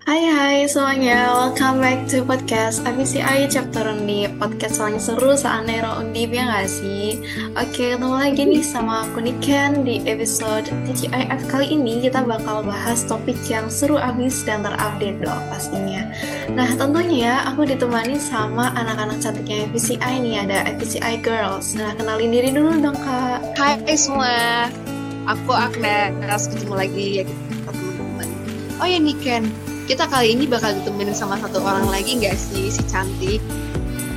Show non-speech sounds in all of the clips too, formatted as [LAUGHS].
Hai hai semuanya, welcome back to podcast. ABCI Chapter Undip Podcast paling seru seanero Undip ya gak sih? Oke, ketemu lagi nih sama aku Niken di episode TGIF kali ini kita bakal bahas topik yang seru abis dan terupdate dong pastinya. Nah tentunya aku ditemani sama anak-anak cantiknya FBCI nih, ada FBCI Girls. Nah kenalin diri dulu dong kak. Hai semua, aku Agnes, ketemu lagi ya teman-teman. Oh ya Niken, kita kali ini bakal ditemenin sama satu orang lagi nggak sih, si cantik?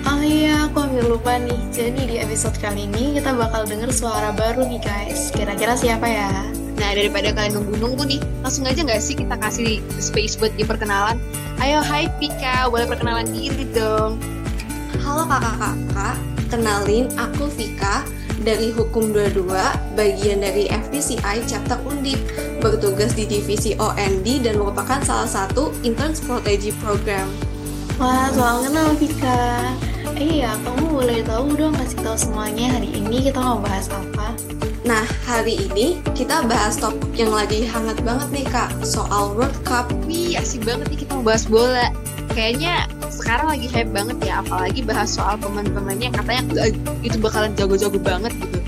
Oh iya, aku ambil lupa nih. Jadi di episode kali ini kita bakal denger suara baru nih guys. Kira-kira siapa ya? Nah, daripada kalian nunggu-nunggu nih, langsung aja nggak sih kita kasih space buat dia perkenalan? Ayo, hai Pika, boleh perkenalan diri dong. Halo kakak-kakak, kenalin aku Vika dari Hukum 22, bagian dari FPCI Chapter Undip, bertugas di divisi OND dan merupakan salah satu intern strategy program. Wah, soal kenal Vika. Eh, iya, kamu boleh tahu dong kasih tahu semuanya hari ini kita mau bahas apa? Nah, hari ini kita bahas topik yang lagi hangat banget nih kak, soal World Cup. Wih, asik banget nih kita mau bahas bola. Kayaknya sekarang lagi hype banget ya, apalagi bahas soal pemain-pemainnya yang katanya itu bakalan jago-jago banget gitu.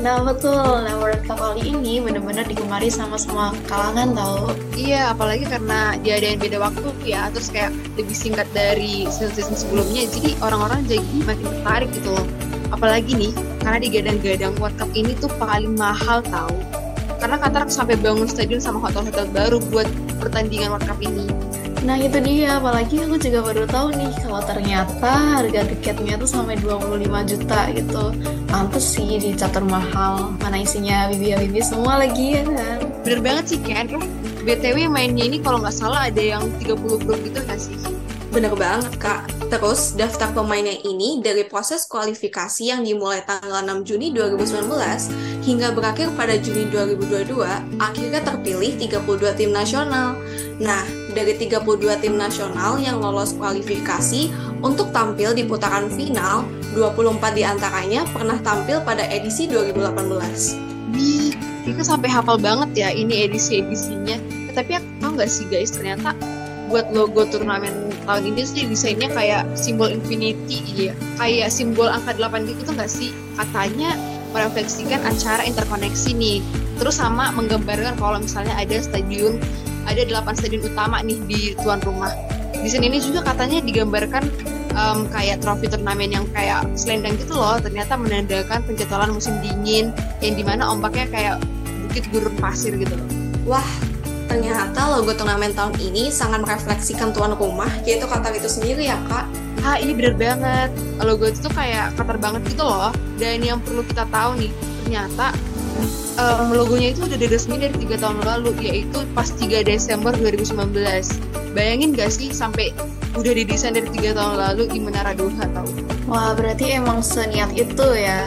Nah betul, nah World Cup kali ini bener-bener digemari sama semua kalangan tau Iya, apalagi karena diadain beda waktu ya, terus kayak lebih singkat dari season-season sebelumnya, jadi orang-orang jadi makin tertarik gitu loh. Apalagi nih, karena di gadang-gadang World Cup ini tuh paling mahal tau. Karena Qatar sampai bangun stadion sama hotel-hotel baru buat pertandingan World Cup ini. Nah itu dia, apalagi aku juga baru tahu nih kalau ternyata harga tiketnya tuh sampai 25 juta gitu. Pantes sih dicatur mahal, mana isinya bibi-bibi semua lagi ya kan. Bener banget sih Ken, BTW mainnya ini kalau nggak salah ada yang 30 grup gitu nggak sih? Bener banget kak. Terus daftar pemainnya ini dari proses kualifikasi yang dimulai tanggal 6 Juni 2019 hingga berakhir pada Juni 2022 akhirnya terpilih 32 tim nasional. Nah, dari 32 tim nasional yang lolos kualifikasi untuk tampil di putaran final, 24 di antaranya pernah tampil pada edisi 2018. Wih, kita sampai hafal banget ya ini edisi-edisinya. Tapi aku tau nggak sih guys, ternyata buat logo turnamen tahun ini sih desainnya kayak simbol infinity ya kayak simbol angka 8 gitu tuh nggak sih katanya merefleksikan acara interkoneksi nih terus sama menggambarkan kalau misalnya ada stadion ada 8 stadion utama nih di tuan rumah desain ini juga katanya digambarkan um, kayak trofi turnamen yang kayak selendang gitu loh ternyata menandakan penjadwalan musim dingin yang di mana ombaknya kayak bukit gurun pasir gitu loh wah ternyata logo turnamen tahun ini sangat merefleksikan tuan rumah, yaitu Qatar itu sendiri ya kak. Ah ini bener banget, logo itu tuh kayak Qatar banget gitu loh. Dan yang perlu kita tahu nih, ternyata um, logonya itu udah diresmi dari tiga tahun lalu, yaitu pas 3 Desember 2019. Bayangin gak sih sampai udah didesain dari tiga tahun lalu di Menara Doha tau? Wah berarti emang seniat itu ya.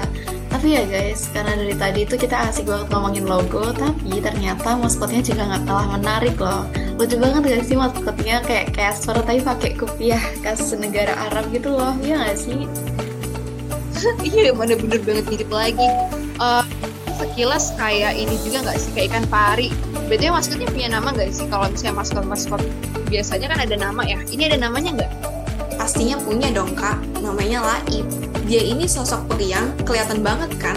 Tapi ya guys, karena dari tadi itu kita asik banget ngomongin logo, tapi ternyata maskotnya juga nggak kalah menarik loh. Lucu banget gak sih maskotnya kayak Casper tapi pakai kopiah khas negara Arab gitu loh, iya gak sih? [LAUGHS] iya, mana bener banget mirip lagi. Uh, sekilas kayak ini juga nggak sih kayak ikan pari. Betulnya maskotnya punya nama nggak sih? Kalau misalnya maskot-maskot biasanya kan ada nama ya. Ini ada namanya nggak? Pastinya punya dong kak, namanya Laib dia ini sosok periang, kelihatan banget kan?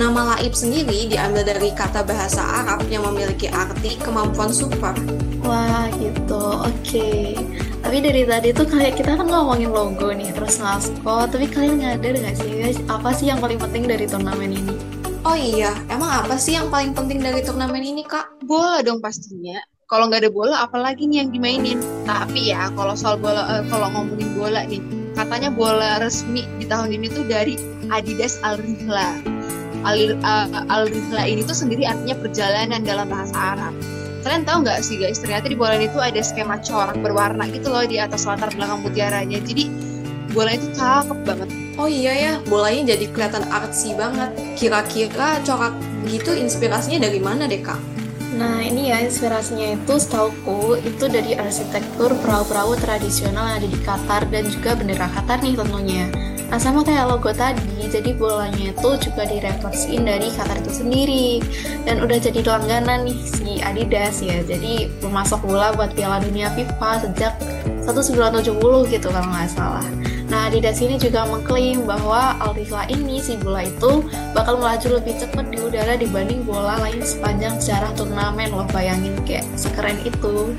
Nama Laib sendiri diambil dari kata bahasa Arab yang memiliki arti kemampuan super. Wah gitu, oke. Okay. Tapi dari tadi tuh kayak kita kan ngomongin logo nih, terus maskot, tapi kalian nyadar gak sih guys, apa sih yang paling penting dari turnamen ini? Oh iya, emang apa sih yang paling penting dari turnamen ini kak? Bola dong pastinya. Kalau nggak ada bola, apalagi nih yang dimainin. Tapi ya, kalau soal bola, uh, kalau ngomongin bola nih, katanya bola resmi di tahun ini tuh dari Adidas Al Rihla. Al, uh, Al Rihla ini tuh sendiri artinya perjalanan dalam bahasa Arab. Kalian tahu nggak sih guys, ternyata di bola ini tuh ada skema corak berwarna gitu loh di atas latar belakang mutiaranya. Jadi bola itu cakep banget. Oh iya ya, bolanya jadi kelihatan artsy banget. Kira-kira corak gitu inspirasinya dari mana deh kak? Nah ini ya inspirasinya itu setauku itu dari arsitektur perahu-perahu tradisional yang ada di Qatar dan juga bendera Qatar nih tentunya. Nah sama kayak logo tadi, jadi bolanya itu juga direfleksiin dari Qatar itu sendiri dan udah jadi langganan nih si Adidas ya. Jadi memasok bola buat Piala Dunia FIFA sejak 1970 gitu kalau nggak salah. Nah, Adidas ini juga mengklaim bahwa Altifla ini, si bola itu, bakal melaju lebih cepat di udara dibanding bola lain sepanjang sejarah turnamen loh, bayangin kayak sekeren itu.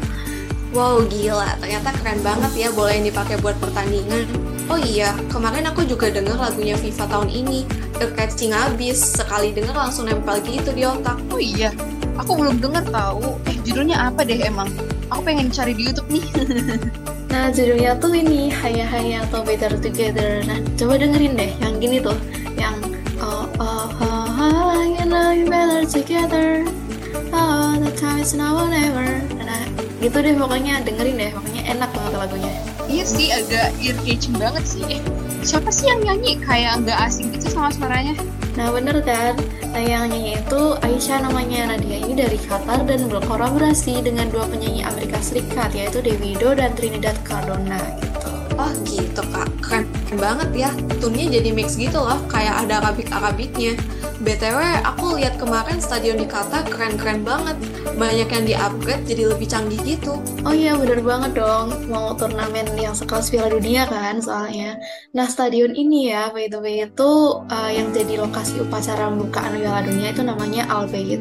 Wow, gila. Ternyata keren banget ya bola yang dipakai buat pertandingan. Oh iya, kemarin aku juga denger lagunya FIFA tahun ini. Terkecing abis, sekali denger langsung nempel gitu di otak. Oh iya, aku belum denger tahu. Eh, judulnya apa deh emang? Aku pengen cari di YouTube nih. [LAUGHS] Nah, judulnya tuh ini Haya Haya atau Better Together. Nah, coba dengerin deh yang gini tuh, yang oh oh oh, oh you know you better together. Oh, the time is now or never. Nah, gitu deh pokoknya dengerin deh, pokoknya enak banget lagunya. iya sih, agak ear catching banget sih. Eh, siapa sih yang nyanyi? Kayak nggak asing gitu sama suaranya. Nah bener kan, yang nyanyi itu Aisyah namanya Nadia ini dari Qatar dan berkolaborasi dengan dua penyanyi Amerika Serikat yaitu Davido dan Trinidad Cardona gitu. Oh gitu kak, keren, banget ya. Tunnya jadi mix gitu loh, kayak ada Arabik-Arabiknya. BTW, aku lihat kemarin stadion di Qatar keren-keren banget. Banyak yang di-upgrade jadi lebih canggih gitu. Oh iya bener banget dong, mau turnamen yang sekelas Piala Dunia kan soalnya. Nah stadion ini ya, by the way itu uh, yang jadi lokasi upacara pembukaan Piala Dunia itu namanya Al Bayt.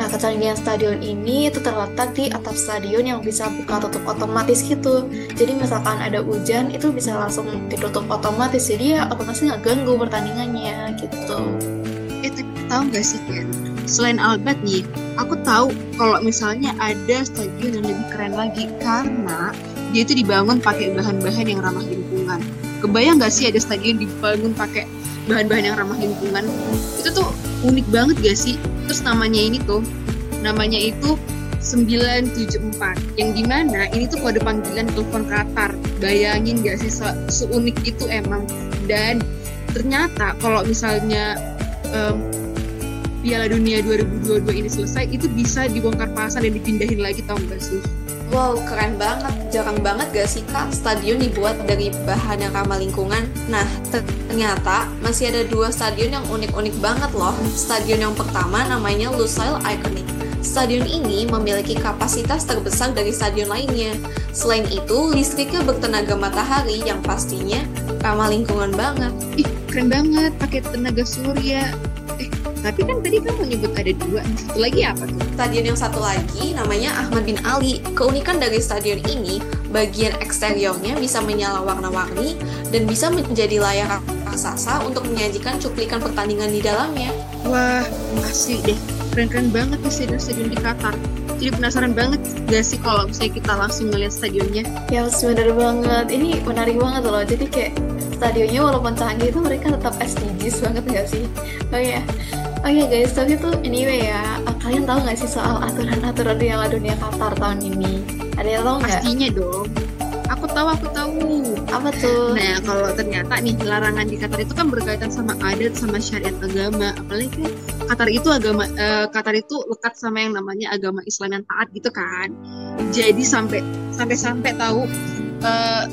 Nah kecanggihan stadion ini itu terletak di atap stadion yang bisa buka tutup otomatis gitu. Jadi misalkan ada hujan itu bisa langsung ditutup otomatis, jadi ya otomatis nggak ganggu pertandingannya gitu. Eh, tapi tahu nggak sih Ken? Selain Albert nih, aku tahu kalau misalnya ada stadion yang lebih keren lagi karena dia itu dibangun pakai bahan-bahan yang ramah lingkungan. Kebayang nggak sih ada stadion dibangun pakai bahan-bahan yang ramah lingkungan? Itu tuh unik banget gak sih? Terus namanya ini tuh, namanya itu 974 yang di mana ini tuh kode panggilan telepon Qatar bayangin gak sih se seunik itu emang dan ternyata kalau misalnya um, Piala Dunia 2022 ini selesai itu bisa dibongkar pasang dan dipindahin lagi tau gak sih? Wow, keren banget. Jarang banget gak sih kak stadion dibuat dari bahan yang ramah lingkungan? Nah, ternyata masih ada dua stadion yang unik-unik banget loh. Stadion yang pertama namanya Lusail Iconic. Stadion ini memiliki kapasitas terbesar dari stadion lainnya. Selain itu, listriknya bertenaga matahari yang pastinya ramah lingkungan banget. Ih, keren banget pakai tenaga surya. Eh, tapi kan tadi kamu nyebut ada dua. Satu lagi apa tuh? Stadion yang satu lagi namanya Ahmad bin Ali. Keunikan dari stadion ini, bagian eksteriornya bisa menyala warna-warni dan bisa menjadi layar raksasa untuk menyajikan cuplikan pertandingan di dalamnya. Wah, asli deh. Keren-keren banget nih stadion-stadion di Qatar. Jadi penasaran banget gak sih kalau misalnya kita langsung ngeliat stadionnya? Ya bener banget, ini menarik banget loh. Jadi kayak stadionnya walaupun canggih itu mereka tetap SDGs banget gak sih? Oh iya, oh iya guys, tapi tuh anyway ya, kalian tahu gak sih soal aturan-aturan Piala Dunia Qatar tahun ini? Ada yang tahu nggak? Pastinya dong. Aku tahu, aku tahu. Apa tuh? Nah, kalau ternyata nih larangan di Qatar itu kan berkaitan sama adat sama syariat agama. Apalagi kan Qatar itu agama uh, Qatar itu lekat sama yang namanya agama Islam yang taat gitu kan. Jadi sampai sampai sampai tahu uh,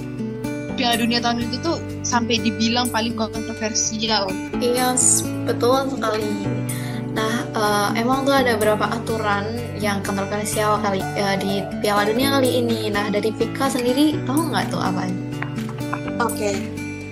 Piala Dunia tahun itu tuh sampai dibilang paling kontroversial. Iya, betul sekali. Uh, emang tuh ada beberapa aturan yang kontroversial kali uh, di Piala Dunia kali ini. Nah, dari Vika sendiri tahu nggak tuh apa? Oke,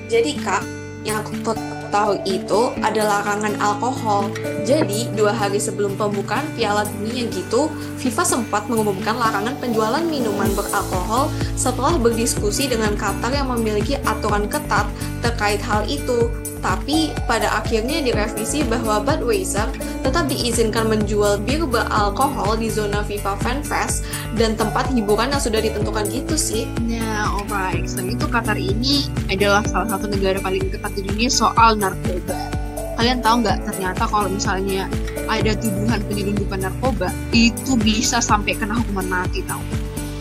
jadi kak, yang aku tahu itu ada larangan alkohol. Jadi, dua hari sebelum pembukaan Piala Dunia gitu, FIFA sempat mengumumkan larangan penjualan minuman beralkohol setelah berdiskusi dengan Qatar yang memiliki aturan ketat terkait hal itu. Tapi pada akhirnya direvisi bahwa Budweiser tetap diizinkan menjual bir beralkohol di zona FIFA Fan Fest dan tempat hiburan yang sudah ditentukan gitu sih. Nah, alright. Selain itu Qatar ini adalah salah satu negara paling ketat di dunia soal narkoba. Kalian tahu nggak ternyata kalau misalnya ada tuduhan penyelundupan narkoba itu bisa sampai kena hukuman mati tahu.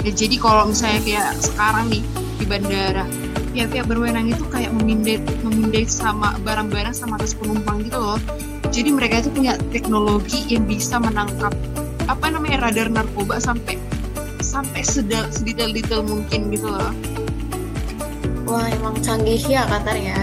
Ya, jadi kalau misalnya kayak sekarang nih di bandara pihak-pihak berwenang itu kayak memindai memindai sama barang-barang sama atas penumpang gitu loh jadi mereka itu punya teknologi yang bisa menangkap apa namanya radar narkoba sampai sampai sedetail sedetail mungkin gitu loh Wah emang canggih ya Qatar ya.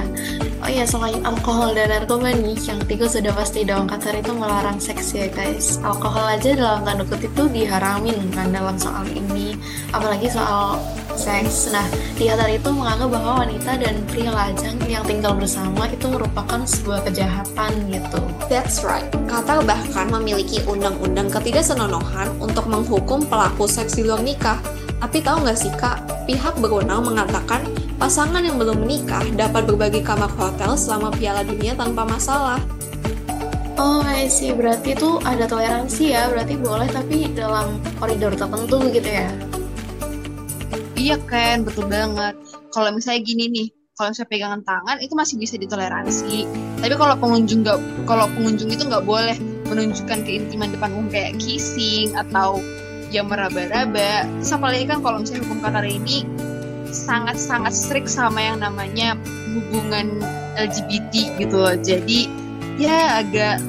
Oh iya selain alkohol dan narkoba nih, yang tiga sudah pasti dong Qatar itu melarang seks ya guys. Alkohol aja dalam tanda kutip itu diharamin kan dalam soal ini, apalagi soal seks. Nah di Qatar itu menganggap bahwa wanita dan pria lajang yang tinggal bersama itu merupakan sebuah kejahatan gitu. That's right. Qatar bahkan memiliki undang-undang ketidaksenonohan untuk menghukum pelaku seks di luar nikah. Tapi tahu nggak sih kak, pihak berwenang mengatakan pasangan yang belum menikah dapat berbagi kamar hotel selama Piala Dunia tanpa masalah. Oh, I see. Berarti itu ada toleransi ya. Berarti boleh tapi dalam koridor tertentu gitu ya. Iya kan, betul banget. Kalau misalnya gini nih, kalau misalnya pegangan tangan itu masih bisa ditoleransi. Tapi kalau pengunjung nggak, kalau pengunjung itu nggak boleh menunjukkan keintiman depan umum kayak kissing atau yang meraba-raba. Terus apalagi kan kalau misalnya hukum Qatar ini sangat-sangat strict sama yang namanya hubungan LGBT gitu loh. Jadi ya agak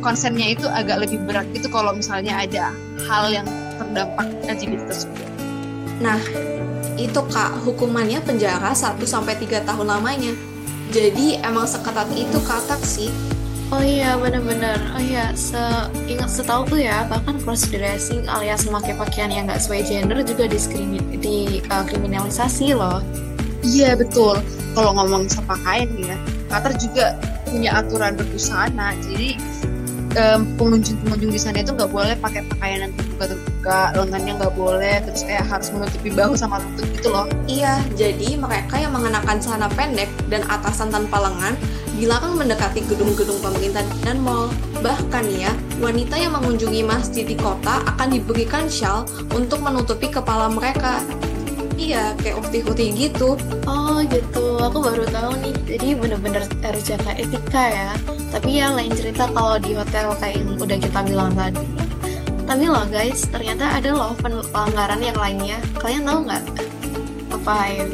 konsennya itu agak lebih berat gitu kalau misalnya ada hal yang terdampak LGBT tersebut. Nah, itu kak, hukumannya penjara 1 sampai 3 tahun lamanya. Jadi emang seketat itu kata sih. Oh iya benar-benar. Oh iya, ingat setahu tuh ya bahkan cross dressing alias memakai pakaian yang nggak sesuai gender juga diskrimin di uh, kriminalisasi loh. Iya betul. Kalau ngomong soal pakaian ya, Qatar juga punya aturan berbusana. Jadi pengunjung-pengunjung di sana itu nggak boleh pakai pakaian yang terbuka-terbuka, lengannya nggak boleh, terus kayak harus menutupi bahu sama lutut gitu loh. Iya, jadi mereka yang mengenakan celana pendek dan atasan tanpa lengan dilarang mendekati gedung-gedung pemerintah dan mall. Bahkan ya, wanita yang mengunjungi masjid di kota akan diberikan shawl untuk menutupi kepala mereka. Iya, kayak ukti-ukti gitu. Oh gitu, aku baru tahu nih. Jadi bener-bener harus jaga etika ya. Tapi ya lain cerita kalau di hotel kayak yang udah kita bilang tadi. Tapi loh guys, ternyata ada loh pelanggaran yang lainnya. Kalian tahu nggak? Apa ya?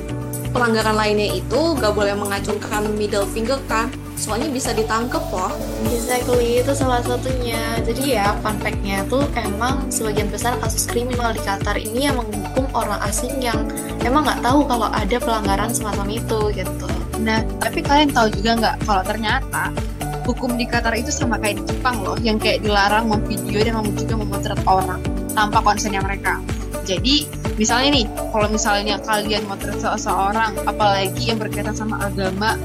Pelanggaran lainnya itu gak boleh mengacungkan middle finger kan? Soalnya bisa ditangkep loh. Exactly itu salah satunya. Jadi ya fun fact-nya tuh emang sebagian besar kasus kriminal di Qatar ini yang menghukum orang asing yang emang nggak tahu kalau ada pelanggaran semacam itu gitu. Nah tapi kalian tahu juga nggak kalau ternyata hukum di Qatar itu sama kayak di Jepang loh yang kayak dilarang memvideo dan juga memotret orang tanpa konsennya mereka jadi misalnya nih kalau misalnya kalian mau seseorang apalagi yang berkaitan sama agama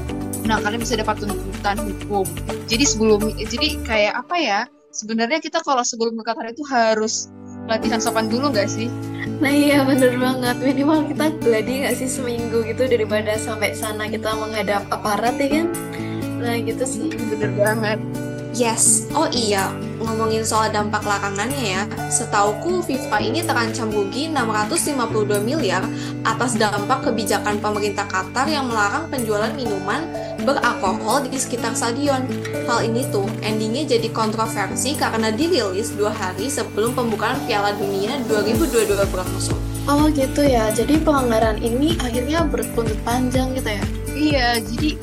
nah kalian bisa dapat tuntutan hukum. Jadi sebelum jadi kayak apa ya sebenarnya kita kalau sebelum Qatar itu harus latihan sopan dulu nggak sih? Nah iya bener banget. Minimal kita gladi gak sih seminggu gitu Daripada sampai sana kita menghadap aparat ya kan? Nah gitu sih. Bener banget Yes, oh iya, ngomongin soal dampak larangannya ya, setauku FIFA ini terancam rugi 652 miliar atas dampak kebijakan pemerintah Qatar yang melarang penjualan minuman beralkohol di sekitar stadion. Hal ini tuh endingnya jadi kontroversi karena dirilis dua hari sebelum pembukaan Piala Dunia 2022 berlangsung. Oh gitu ya, jadi pelanggaran ini akhirnya berbuntut panjang gitu ya? Iya, jadi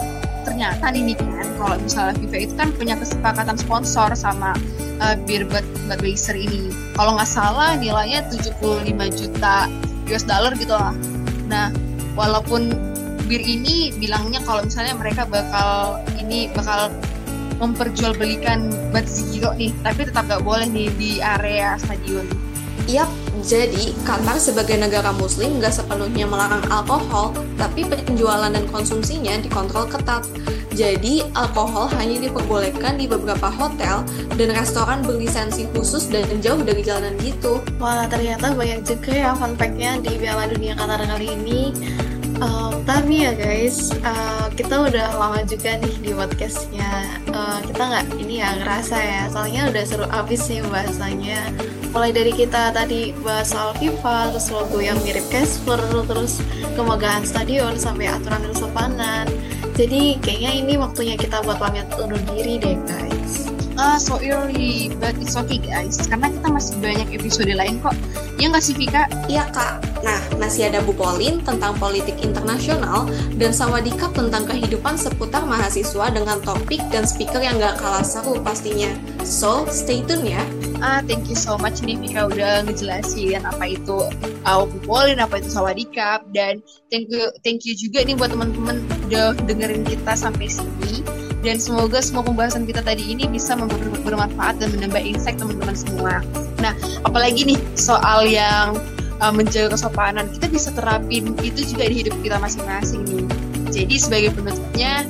ternyata nih kan kalau misalnya FIFA itu kan punya kesepakatan sponsor sama uh, bir Budweiser ini. Kalau nggak salah nilainya 75 juta US dollar gitu lah. Nah walaupun bir ini bilangnya kalau misalnya mereka bakal ini bakal memperjualbelikan Bud Zero nih tapi tetap nggak boleh nih di area stadion Yap, jadi Qatar sebagai negara muslim nggak sepenuhnya melarang alkohol, tapi penjualan dan konsumsinya dikontrol ketat. Jadi, alkohol hanya diperbolehkan di beberapa hotel dan restoran berlisensi khusus dan jauh dari jalanan gitu. Wah, ternyata banyak juga ya fun fact-nya di Piala Dunia Qatar kali ini. Um, tapi ya guys, uh, kita udah lama juga nih di podcastnya. Uh, kita nggak ini ya ngerasa ya, soalnya udah seru abis sih bahasanya. Mulai dari kita tadi bahas soal FIFA, terus logo yang mirip Casper, terus kemegahan stadion sampai aturan kesopanan. Jadi kayaknya ini waktunya kita buat pamit undur diri deh guys. Ah, so early, but it's okay guys, karena kita masih banyak episode lain kok. Ya nggak sih Vika? Iya kak. Nah, masih ada Bu Polin tentang politik internasional dan Sawadikap tentang kehidupan seputar mahasiswa dengan topik dan speaker yang nggak kalah seru pastinya. So, stay tune ya. SMA. Thank you so much nih Vika udah ngejelasin apa itu uh, Polin, apa itu Sawadikap dan thank you thank you juga nih buat teman-teman udah dengerin kita sampai sini dan semoga semua pembahasan kita tadi ini bisa bermanfaat dan menambah insight teman-teman semua. Nah, apalagi nih soal yang uh, menjaga kesopanan kita bisa terapin itu juga di hidup kita masing-masing nih jadi sebagai penutupnya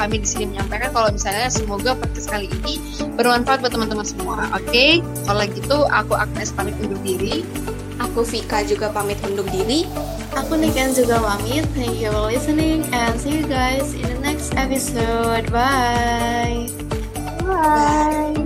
kami di sini menyampaikan kalau misalnya semoga podcast kali ini bermanfaat buat teman-teman semua. Oke, okay? kalau gitu aku Agnes pamit undur diri. Aku Vika juga pamit undur diri. Aku Niken juga pamit. Thank you for listening and see you guys in the next episode. Bye. Bye. Bye.